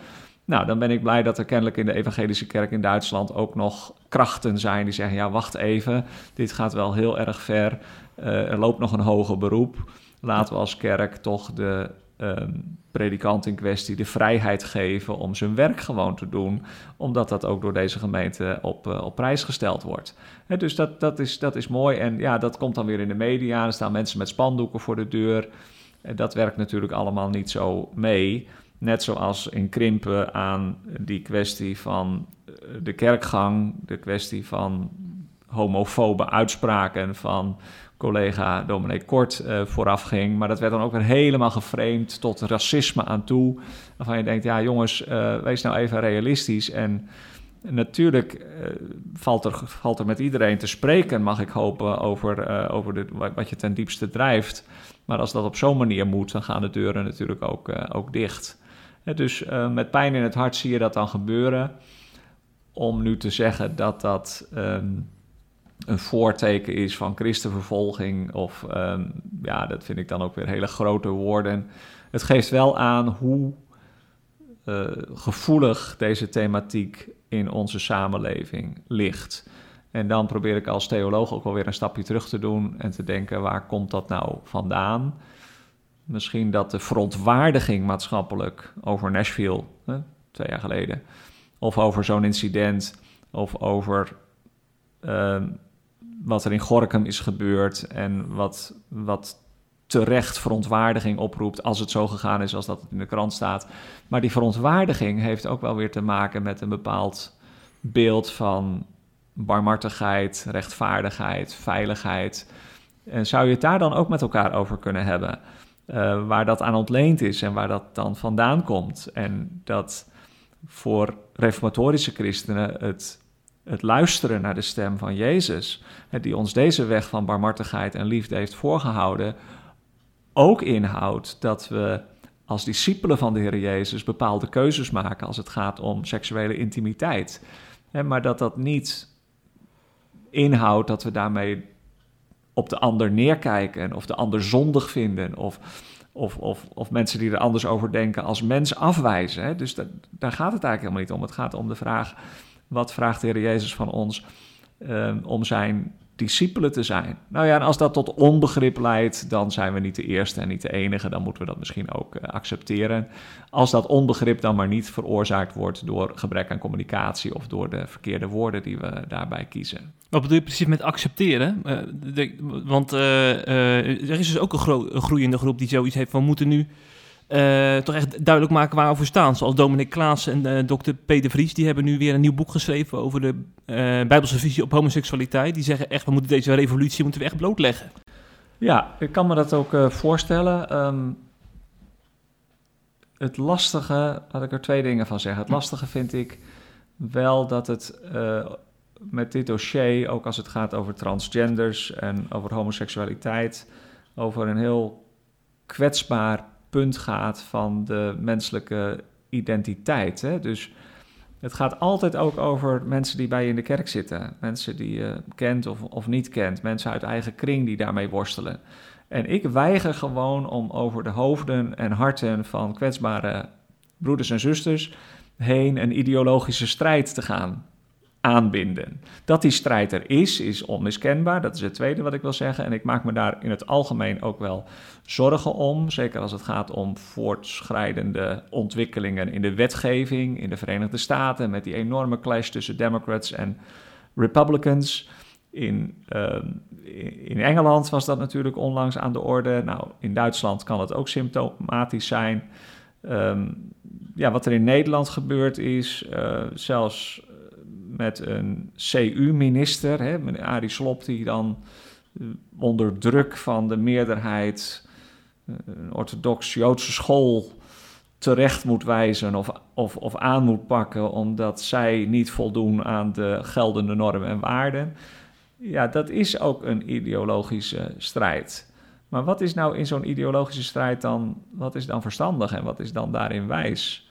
Nou, dan ben ik blij dat er kennelijk in de evangelische kerk in Duitsland ook nog krachten zijn die zeggen: ja, wacht even, dit gaat wel heel erg ver. Uh, er loopt nog een hoger beroep. Laten we als kerk toch de um, predikant in kwestie de vrijheid geven om zijn werk gewoon te doen, omdat dat ook door deze gemeente op, uh, op prijs gesteld wordt. dus dat, dat, is, dat is mooi en ja, dat komt dan weer in de media. Er staan mensen met spandoeken voor de deur. En dat werkt natuurlijk allemaal niet zo mee. Net zoals in krimpen aan die kwestie van eh, de kerkgang, de kwestie van homofobe uitspraken van collega dominee Kort uh, vooraf ging. Maar dat werd dan ook weer helemaal geframed tot racisme aan toe. Waarvan je denkt, ja jongens, uh, wees nou even realistisch. En natuurlijk valt, er, valt er met iedereen te spreken, mag ik hopen, over, over wat je ten diepste drijft. Maar als dat op zo'n manier moet, dan gaan de deuren natuurlijk ook, ook dicht. Dus met pijn in het hart zie je dat dan gebeuren. Om nu te zeggen dat dat... Um, een voorteken is van christenvervolging. Of um, ja, dat vind ik dan ook weer hele grote woorden. Het geeft wel aan hoe uh, gevoelig deze thematiek in onze samenleving ligt. En dan probeer ik als theoloog ook wel weer een stapje terug te doen en te denken: waar komt dat nou vandaan? Misschien dat de verontwaardiging maatschappelijk over Nashville, hè, twee jaar geleden, of over zo'n incident, of over uh, wat er in Gorkum is gebeurd en wat, wat terecht verontwaardiging oproept als het zo gegaan is als dat het in de krant staat. Maar die verontwaardiging heeft ook wel weer te maken met een bepaald beeld van barmhartigheid, rechtvaardigheid, veiligheid. En zou je het daar dan ook met elkaar over kunnen hebben? Uh, waar dat aan ontleend is en waar dat dan vandaan komt. En dat voor reformatorische christenen het het luisteren naar de stem van Jezus, die ons deze weg van barmhartigheid en liefde heeft voorgehouden, ook inhoudt dat we als discipelen van de Heer Jezus bepaalde keuzes maken als het gaat om seksuele intimiteit. Maar dat dat niet inhoudt dat we daarmee op de ander neerkijken of de ander zondig vinden of, of, of, of mensen die er anders over denken als mens afwijzen. Dus dat, daar gaat het eigenlijk helemaal niet om. Het gaat om de vraag wat vraagt de Heer Jezus van ons um, om zijn discipelen te zijn? Nou ja, en als dat tot onbegrip leidt, dan zijn we niet de eerste en niet de enige. Dan moeten we dat misschien ook uh, accepteren. Als dat onbegrip dan maar niet veroorzaakt wordt door gebrek aan communicatie of door de verkeerde woorden die we daarbij kiezen. Wat bedoel je precies met accepteren? De, want uh, er is dus ook een, een groeiende groep die zoiets heeft van moeten nu uh, toch echt duidelijk maken waar we staan. Zoals Dominic Klaas en uh, dokter Peter Vries, die hebben nu weer een nieuw boek geschreven over de uh, Bijbelse visie op homoseksualiteit. Die zeggen echt, we moeten deze revolutie moeten we echt blootleggen. Ja, ik kan me dat ook voorstellen. Um, het lastige, laat ik er twee dingen van zeggen. Het lastige vind ik wel dat het met dit dossier, ook als het gaat over transgenders en over homoseksualiteit, over een heel kwetsbaar punt gaat van de menselijke identiteit. Hè? Dus het gaat altijd ook over mensen die bij je in de kerk zitten. Mensen die je kent of, of niet kent. Mensen uit eigen kring die daarmee worstelen. En ik weiger gewoon om over de hoofden en harten van kwetsbare broeders en zusters heen een ideologische strijd te gaan aanbinden. Dat die strijd er is, is onmiskenbaar. Dat is het tweede wat ik wil zeggen. En ik maak me daar in het algemeen ook wel zorgen om. Zeker als het gaat om voortschrijdende ontwikkelingen in de wetgeving in de Verenigde Staten. Met die enorme clash tussen Democrats en Republicans. In, uh, in Engeland was dat natuurlijk onlangs aan de orde. Nou, in Duitsland kan het ook symptomatisch zijn. Um, ja, wat er in Nederland gebeurd is, uh, zelfs met een CU-minister, meneer Arie Slob, die dan eh, onder druk van de meerderheid eh, een orthodox-Joodse school terecht moet wijzen of, of, of aan moet pakken omdat zij niet voldoen aan de geldende normen en waarden. Ja, dat is ook een ideologische strijd. Maar wat is nou in zo'n ideologische strijd dan, wat is dan verstandig en wat is dan daarin wijs?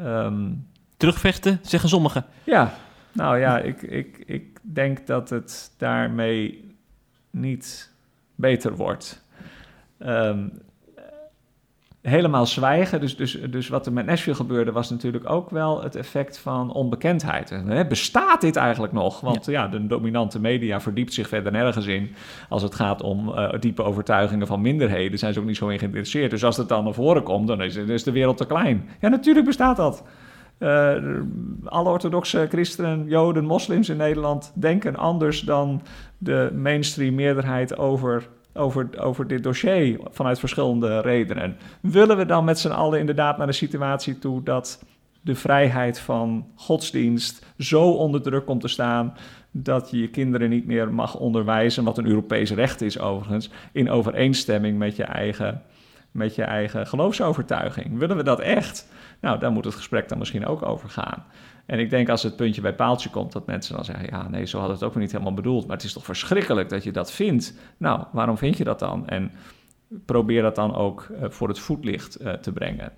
Um, Terugvechten, zeggen sommigen. Ja, nou ja, ik, ik, ik denk dat het daarmee niet beter wordt. Um, helemaal zwijgen, dus, dus, dus wat er met Nashville gebeurde, was natuurlijk ook wel het effect van onbekendheid. He, bestaat dit eigenlijk nog? Want ja. de dominante media verdiept zich verder nergens in. Als het gaat om uh, diepe overtuigingen van minderheden, zijn ze ook niet zo in geïnteresseerd. Dus als het dan naar voren komt, dan is, is de wereld te klein. Ja, natuurlijk bestaat dat. Uh, alle orthodoxe christenen, joden, moslims in Nederland denken anders dan de mainstream meerderheid over, over, over dit dossier vanuit verschillende redenen. Willen we dan met z'n allen inderdaad naar de situatie toe dat de vrijheid van godsdienst zo onder druk komt te staan dat je je kinderen niet meer mag onderwijzen, wat een Europees recht is overigens, in overeenstemming met je eigen, met je eigen geloofsovertuiging. Willen we dat echt? Nou, daar moet het gesprek dan misschien ook over gaan. En ik denk als het puntje bij paaltje komt, dat mensen dan zeggen: ja, nee, zo had het ook niet helemaal bedoeld. Maar het is toch verschrikkelijk dat je dat vindt. Nou, waarom vind je dat dan? En probeer dat dan ook eh, voor het voetlicht uh, te brengen.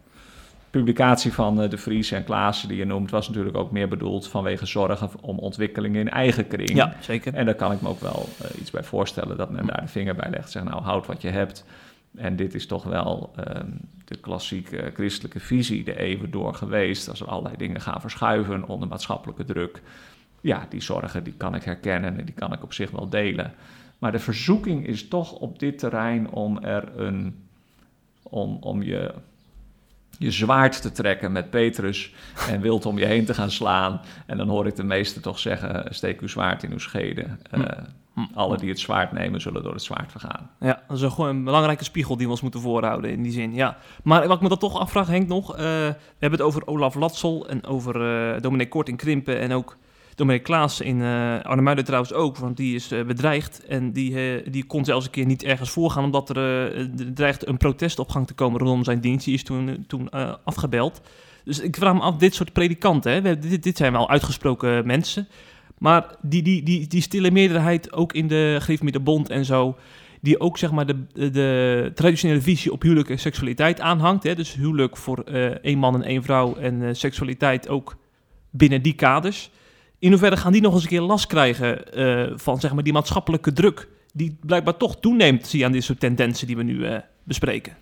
Publicatie van uh, De Vries en Klaassen, die je noemt, was natuurlijk ook meer bedoeld vanwege zorgen om ontwikkelingen in eigen kring. Ja, zeker. En daar kan ik me ook wel iets bij voorstellen dat men daar de vinger bij legt. Zeg nou, houd wat je hebt. En dit is toch wel ehm, de klassieke christelijke visie de eeuwen door geweest. Als er allerlei dingen gaan verschuiven onder maatschappelijke druk. Ja, die zorgen die kan ik herkennen en die kan ik op zich wel delen. Maar de verzoeking is toch op dit terrein om er een. om, om je, je zwaard te trekken met Petrus en wild om je heen te gaan slaan. En dan hoor ik de meesten toch zeggen: steek uw zwaard in uw schede. Uh, alle die het zwaard nemen, zullen door het zwaard vergaan. Ja, dat is gewoon een belangrijke spiegel die we ons moeten voorhouden in die zin. Ja. Maar wat ik me dan toch afvraag, Henk, nog. Uh, we hebben het over Olaf Latsel en over uh, dominee Kort in Krimpen en ook dominee Klaas in uh, Arnhemuiden trouwens ook, want die is bedreigd. En die, die kon zelfs een keer niet ergens voorgaan, omdat er dreigt een protest op gang te komen rondom zijn dienst. Die is toen, toen afgebeld. Dus ik vraag me af, dit soort predikanten, hè, dit zijn wel uitgesproken mensen... Maar die, die, die, die stille meerderheid, ook in de de Bond en zo, die ook zeg maar de, de traditionele visie op huwelijk en seksualiteit aanhangt. Hè? Dus huwelijk voor uh, één man en één vrouw en uh, seksualiteit ook binnen die kaders. In hoeverre gaan die nog eens een keer last krijgen uh, van zeg maar, die maatschappelijke druk, die blijkbaar toch toeneemt, zie je aan dit soort tendensen die we nu bespreken?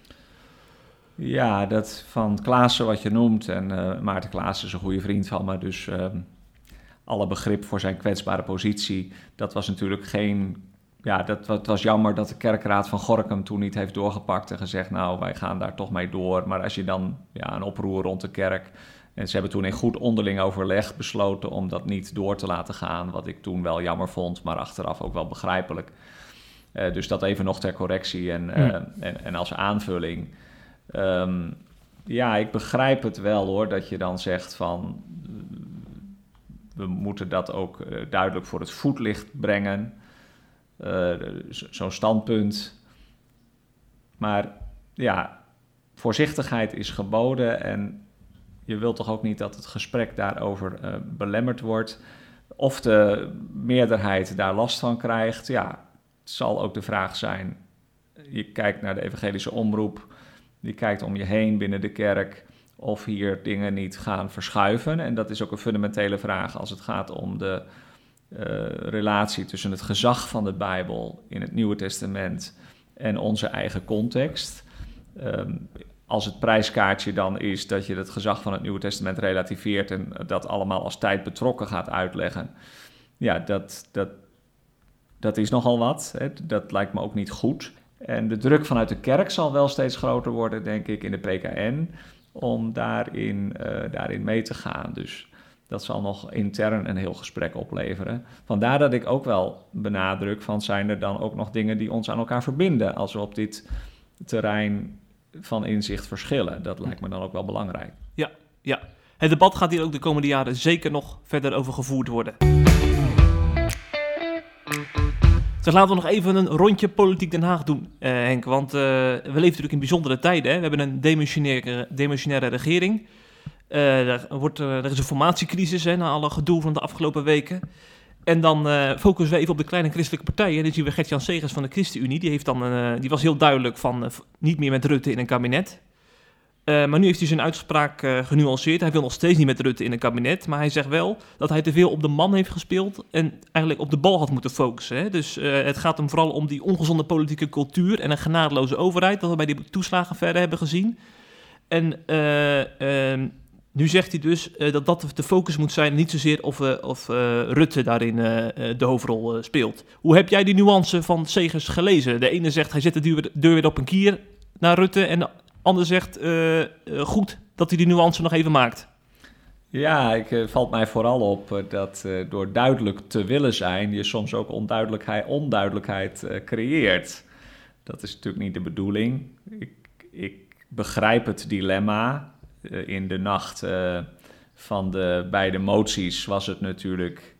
Ja, dat van Klaassen wat je noemt, en Maarten Klaassen is een goede vriend van me, dus ehm, alle begrip voor zijn kwetsbare positie. Dat was natuurlijk geen. Ja, dat, het was jammer dat de kerkraad van Gorkum toen niet heeft doorgepakt en gezegd: Nou, wij gaan daar toch mee door. Maar als je dan ja, een oproer rond de kerk. En ze hebben toen in goed onderling overleg besloten om dat niet door te laten gaan. Wat ik toen wel jammer vond, maar achteraf ook wel begrijpelijk. Uh, dus dat even nog ter correctie en, uh, en, en, als aanvulling. Um, ja, ik begrijp het wel hoor, dat je dan zegt van we moeten dat ook uh, duidelijk voor het voetlicht brengen. Uh, Zo'n standpunt. Maar ja, voorzichtigheid is geboden en je wilt toch ook niet dat het gesprek daarover uh, belemmerd wordt. Of de meerderheid daar last van krijgt. Ja, het zal ook de vraag zijn. Je kijkt naar de evangelische omroep. Je kijkt om je heen binnen de kerk of hier dingen niet gaan verschuiven. En dat is ook een fundamentele vraag als het gaat om de uh, relatie tussen het gezag van de Bijbel in het Nieuwe Testament en onze eigen context. Um, als het prijskaartje dan is dat je het gezag van het Nieuwe Testament relativeert en dat allemaal als tijd betrokken gaat uitleggen, ja, dat, dat, dat is nogal wat. Hè. Dat lijkt me ook niet goed. En de druk vanuit de kerk zal wel steeds groter worden, denk ik, in de PKN om daarin, uh, daarin mee te gaan. Dus dat zal nog intern een heel gesprek opleveren. Vandaar dat ik ook wel benadruk van zijn er dan ook nog dingen die ons aan elkaar verbinden als we op dit terrein van inzicht verschillen. Dat lijkt me dan ook wel belangrijk. Ja, ja. Het debat gaat hier ook de komende jaren zeker nog verder over gevoerd worden. Dus laten we nog even een rondje politiek Den Haag doen, uh, Henk. Want uh, we leven natuurlijk in bijzondere tijden. Hè? We hebben een demissionaire, demissionaire regering. Er, wordt, er is een formatiecrisis hè, na alle gedoe van de afgelopen weken. En dan focussen we even op de kleine christelijke partijen. En dan zien we Gert-Jan Segers van de ChristenUnie. Die, heeft dan, die was heel duidelijk van niet meer met Rutte in een kabinet. Uh, maar nu heeft hij zijn uitspraak uh, genuanceerd. Hij wil nog steeds niet met Rutte in een kabinet. Maar hij zegt wel dat hij te veel op de man heeft gespeeld. En eigenlijk op de bal had moeten focussen. Hè? Dus uh, het gaat hem vooral om die ongezonde politieke cultuur. En een genadeloze overheid. Dat we bij die toeslagen hebben gezien. En ehm, nu zegt hij dus dat dat de focus moet zijn. Niet zozeer of, of Rutte daarin de hoofdrol speelt. Hoe heb jij die nuance van Segers gelezen? De ene zegt hij zet de deur, deur weer op een kier naar Rutte. En ander zegt uh, goed dat hij die nuance nog even maakt. Ja, ik, uh, valt mij vooral op dat door duidelijk te willen zijn, je soms ook onduidelijkheid, onduidelijkheid creëert. Dat is natuurlijk niet de bedoeling. Ik, ik begrijp het dilemma. in de nacht van de beide moties was het natuurlijk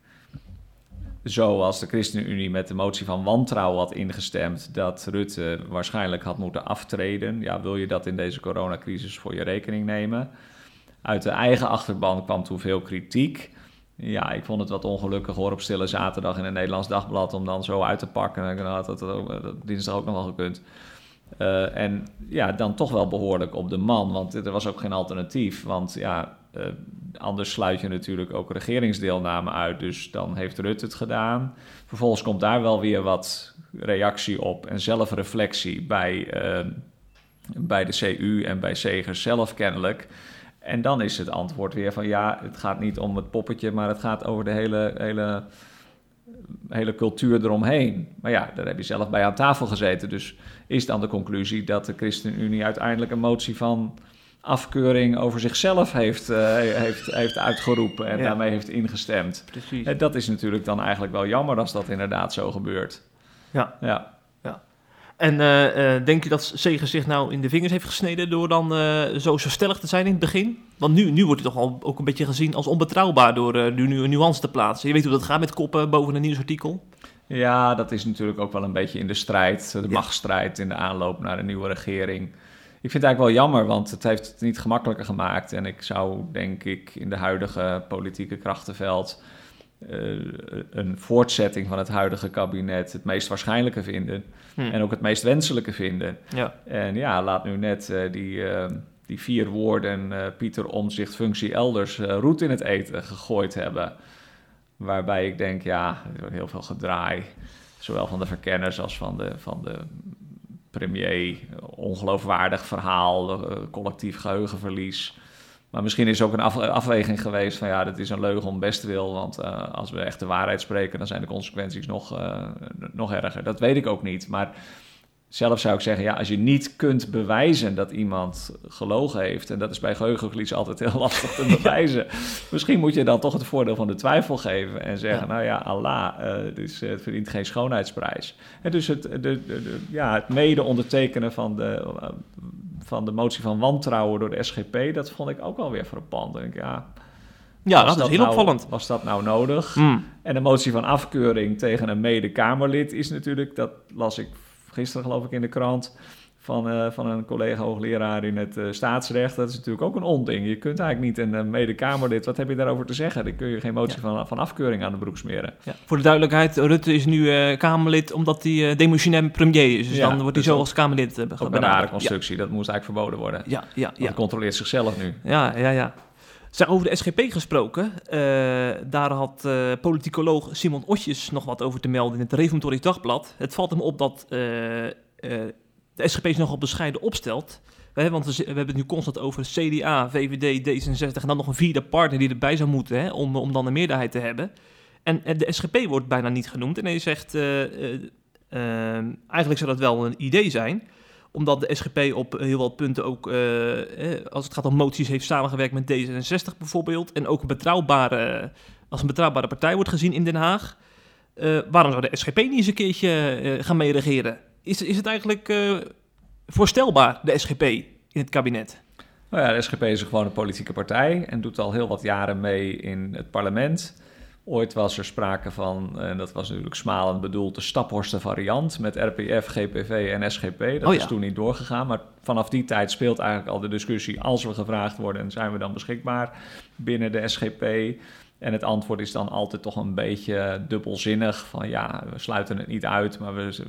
zo als de ChristenUnie met de motie van wantrouwen had ingestemd dat Rutte waarschijnlijk had moeten aftreden. Ja, wil je dat in deze coronacrisis voor je rekening nemen? Uit de eigen achterban kwam toen veel kritiek. Ja, ik vond het wat ongelukkig hoor op stille zaterdag in het Nederlands Dagblad om dan zo uit te pakken. Dan had dat, dat dinsdag ook nog wel gekund. Uh, en ja, dan toch wel behoorlijk op de man, want er was ook geen alternatief. Want ja, uh, anders sluit je natuurlijk ook regeringsdeelname uit. Dus dan heeft Rutte het gedaan. Vervolgens komt daar wel weer wat reactie op en zelfreflectie bij, uh, bij de CU en bij Segers zelf kennelijk. En dan is het antwoord weer van ja, het gaat niet om het poppetje, maar het gaat over de hele, hele, hele cultuur eromheen. Maar ja, daar heb je zelf bij aan tafel gezeten. Dus is dan de conclusie dat de ChristenUnie uiteindelijk een motie van afkeuring over zichzelf heeft, uh, heeft, heeft uitgeroepen en daarmee heeft ingestemd. Precies. En dat is natuurlijk dan eigenlijk wel jammer als dat inderdaad zo gebeurt. Ja. ja. ja. En uh, uh, denk je dat Zegen zich nou in de vingers heeft gesneden door dan zo, zo stellig te zijn in het begin? Want nu, nu wordt hij toch al ook een beetje gezien als onbetrouwbaar door nu een nuance te plaatsen. Je weet hoe dat gaat met koppen boven een nieuwsartikel. Ja, dat is natuurlijk ook wel een beetje in de strijd, de machtsstrijd in de aanloop naar een nieuwe regering. Ik vind het eigenlijk wel jammer, want het heeft het niet gemakkelijker gemaakt. En ik zou, denk ik, in de huidige politieke krachtenveld uh, een voortzetting van het huidige kabinet het meest waarschijnlijke vinden. Hm. En ook het meest wenselijke vinden. Ja. En ja, laat nu net uh, die, uh, die vier woorden Pieter Omzicht functie elders roet in het eten gegooid hebben. Waarbij ik denk, ja, er wordt heel veel gedraai. Zowel van de verkenners als van de, van de premier. Ongeloofwaardig verhaal, uh, collectief geheugenverlies. Maar misschien is ook een afweging geweest van ja, dat is een leugen om best wil. Want uh, als we echt de waarheid spreken, dan zijn de consequenties nog, uh, nog erger. Dat weet ik ook niet. Maar zelf zou ik zeggen, ja, als je niet kunt bewijzen dat iemand gelogen heeft, en dat is bij geheugenverlies altijd heel *laughs* lastig te bewijzen, misschien moet je dan toch het voordeel van de twijfel geven en zeggen, nou ja, Allah, uh, dus het verdient geen schoonheidsprijs. En dus het, de, de, ja, het mede ondertekenen van de, uh, van de motie van wantrouwen door de SGP, dat vond ik ook wel weer frappant. Denk ik, ja, ja, dat, is heel nou, opvallend. Was dat nou nodig? Mm. En de motie van afkeuring tegen een mede-Kamerlid is natuurlijk, dat las ik gisteren geloof ik in de krant van, uh, van een collega hoogleraar in het uh, staatsrecht. Dat is natuurlijk ook een onding. Je kunt eigenlijk niet een uh, medekamerlid, wat heb je daarover te zeggen? Dan kun je geen motie van, van afkeuring aan de broek smeren. Ja. Voor de duidelijkheid, Rutte is nu Kamerlid omdat hij demissionair premier is. Dus dan wordt hij dus zo als Kamerlid uh, Ook een rare constructie, dat moest eigenlijk verboden worden. Ja, ja, ja. Hij controleert zichzelf nu. Ja, ja, ja. Zijn over de SGP gesproken. daar had politicoloog Simon Otjes nog wat over te melden in het Reformatorisch Dagblad. Het valt hem op dat de SGP is nogal bescheiden opstelt. Want we, hebben het nu constant over CDA, VVD, D66 en dan nog een vierde partner die erbij zou moeten hè, om, om dan een meerderheid te hebben. En, de SGP wordt bijna niet genoemd. En hij zegt, uh, uh, uh, eigenlijk zou dat wel een idee zijn omdat de SGP op heel wat punten ook, als het gaat om moties, heeft samengewerkt met D66 bijvoorbeeld. En ook een betrouwbare, als een betrouwbare partij wordt gezien in Den Haag. waarom zou de SGP niet eens een keertje gaan meeregeren? Is, is het eigenlijk voorstelbaar, de SGP, in het kabinet? Nou ja, de SGP is gewoon een politieke partij en doet al heel wat jaren mee in het parlement. Ooit was er sprake van, en dat was natuurlijk smalend bedoeld, de Staphorsten variant met RPF, GPV en SGP. Dat oh, is toen niet doorgegaan, maar vanaf die tijd speelt eigenlijk al de discussie, als we gevraagd worden, zijn we dan beschikbaar binnen de SGP? En het antwoord is dan altijd toch een beetje dubbelzinnig. Van ja, we sluiten het niet uit, maar we,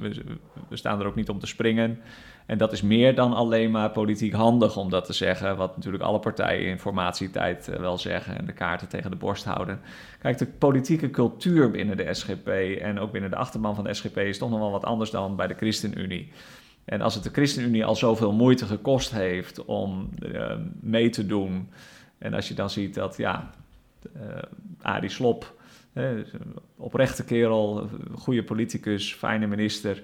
we, staan er ook niet om te springen. En dat is meer dan alleen maar politiek handig om dat te zeggen. Wat natuurlijk alle partijen in formatietijd eh, wel zeggen en de kaarten tegen de borst houden. Kijk, de politieke cultuur binnen de SGP en ook binnen de achterban van de SGP is toch nog wel wat anders dan bij de ChristenUnie. En als het de ChristenUnie al zoveel moeite gekost heeft om uh, mee te doen. En als je dan ziet dat ja, Arie Slop, uh, oprechte kerel, goede politicus, fijne minister.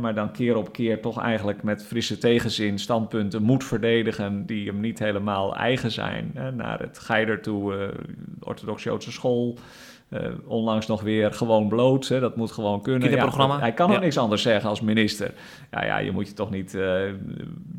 Maar dan keer op keer toch eigenlijk met frisse tegenzin standpunten moet verdedigen die hem niet helemaal eigen zijn. Naar het Geider toe, uh, orthodox Joodse school. Uh, onlangs nog weer gewoon bloot, hè, dat moet gewoon kunnen. Ja, hij kan ook niks anders zeggen als minister. Ja, ja, je moet je toch niet uh,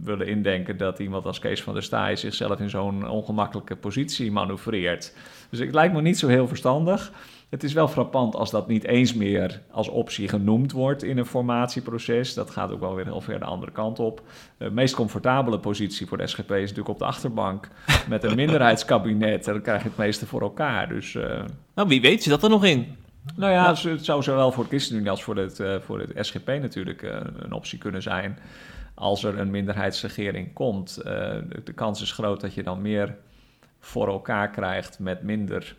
willen indenken dat iemand als Kees van der Staaij zichzelf in zo'n ongemakkelijke positie manoeuvreert. Dus het lijkt me niet zo heel verstandig. Het is wel frappant als dat niet eens meer als optie genoemd wordt in een formatieproces. Dat gaat ook wel weer heel ver de andere kant op. De meest comfortabele positie voor de SGP is natuurlijk op de achterbank *laughs* met een minderheidskabinet. En dan krijg je het meeste voor elkaar. Dus, uh... Nou, wie weet, zit dat er nog in? Nou ja, het zou zowel voor de ChristenUnie als voor het, uh, voor het SGP natuurlijk uh, een optie kunnen zijn. Als er een minderheidsregering komt. de kans is groot dat je dan meer voor elkaar krijgt met minder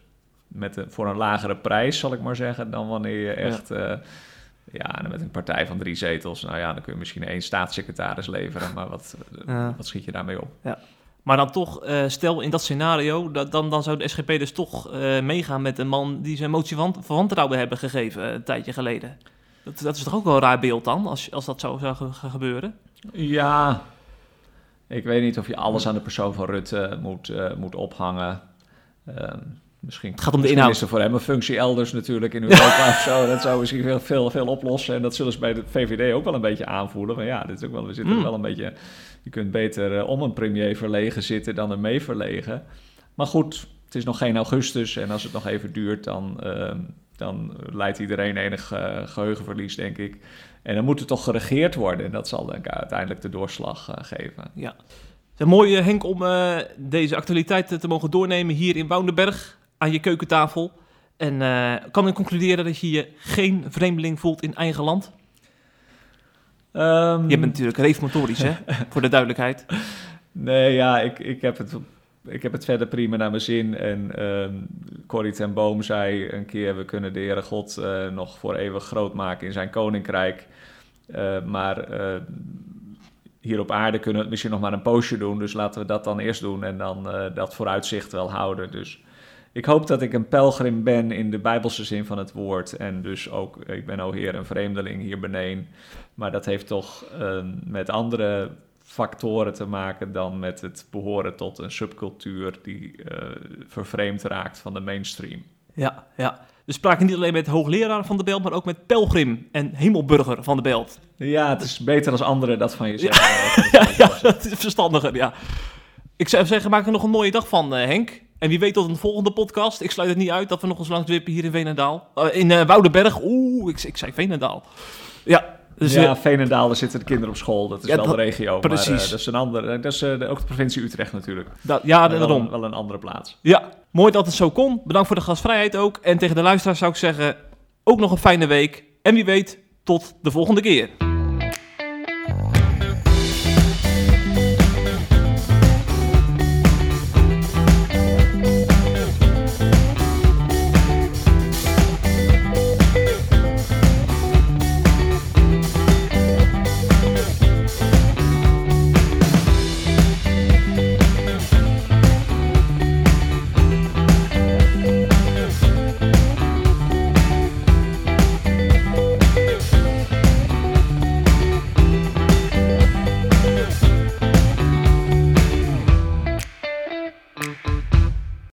met een, voor een lagere prijs, zal ik maar zeggen, dan wanneer je echt. Ja. Uh, ja, met een partij van drie zetels, nou ja, dan kun je misschien één staatssecretaris leveren, maar wat, *laughs* ja. wat schiet je daarmee op? Ja. Maar dan toch, uh, stel in dat scenario, dat, dan, dan zou de SGP dus toch uh, meegaan met een man die zijn motie van, van wantrouwen hebben gegeven een tijdje geleden. Dat, dat is toch ook wel een raar beeld dan, als, als dat zo zou gebeuren? Ja, ik weet niet of je alles aan de persoon van Rutte moet, moet ophangen. Ehm, Misschien, het gaat om de inhoud. is er voor hem een functie elders natuurlijk in Europa *laughs* of zo. Dat zou misschien veel, veel, veel oplossen. En dat zullen ze bij de VVD ook wel een beetje aanvoelen. Maar ja, dit is ook wel, we zitten mm. wel een beetje... Je kunt beter uh, om een premier verlegen zitten dan er mee verlegen. Maar goed, het is nog geen augustus. En als het nog even duurt, dan, uh, dan leidt iedereen enig uh, geheugenverlies, denk ik. En dan moet er toch geregeerd worden. En dat zal denk ik uiteindelijk de doorslag eh, geven. Ja. Mooi, Henk, om deze actualiteit te mogen doornemen hier in Woudenberg aan je keukentafel. En uh, kan ik concluderen dat je je geen vreemdeling voelt in eigen land? Um... Je bent natuurlijk reformatorisch, hè? *laughs* voor de duidelijkheid. Nee, ja, ik, ik, heb het, ik heb het verder prima naar mijn zin. En um, Corrie ten Boom zei een keer... we kunnen de Heere God uh, nog voor eeuwig groot maken in zijn koninkrijk. Uh, maar hier op aarde kunnen we het misschien nog maar een poosje doen. Dus laten we dat dan eerst doen en dan dat vooruitzicht wel houden. Dus ik hoop dat ik een pelgrim ben in de bijbelse zin van het woord. En dus ook, ik ben al heer een vreemdeling hier beneden. Maar dat heeft toch uh, met andere factoren te maken dan met het behoren tot een subcultuur die uh, vervreemd raakt van de mainstream. Ja, ja. We spraken niet alleen met hoogleraar van de Belt, maar ook met pelgrim en hemelburger van de Belt. Ja, het is beter als anderen dat van je zeggen. Ja, *laughs* ja, ja, dat is verstandiger, ja. Ik zou zeggen, maak er nog een mooie dag van, uh, Henk. En wie weet tot een volgende podcast. Ik sluit het niet uit dat we nog eens langs wippen hier in Veenendaal. Uh, in uh, Woudenberg. Oeh, ik, ik zei Veenendaal. Ja, dus, ja, uh, Veenendaal, daar zitten de kinderen op school. Dat is wel de regio. Precies. Maar, dat is een andere. Dat is ook de provincie Utrecht natuurlijk. Dat, ja, daarom. Wel, wel een andere plaats. Ja, mooi dat het zo kon. Bedankt voor de gastvrijheid ook. En tegen de luisteraars zou ik zeggen, ook nog een fijne week. En wie weet, tot de volgende keer.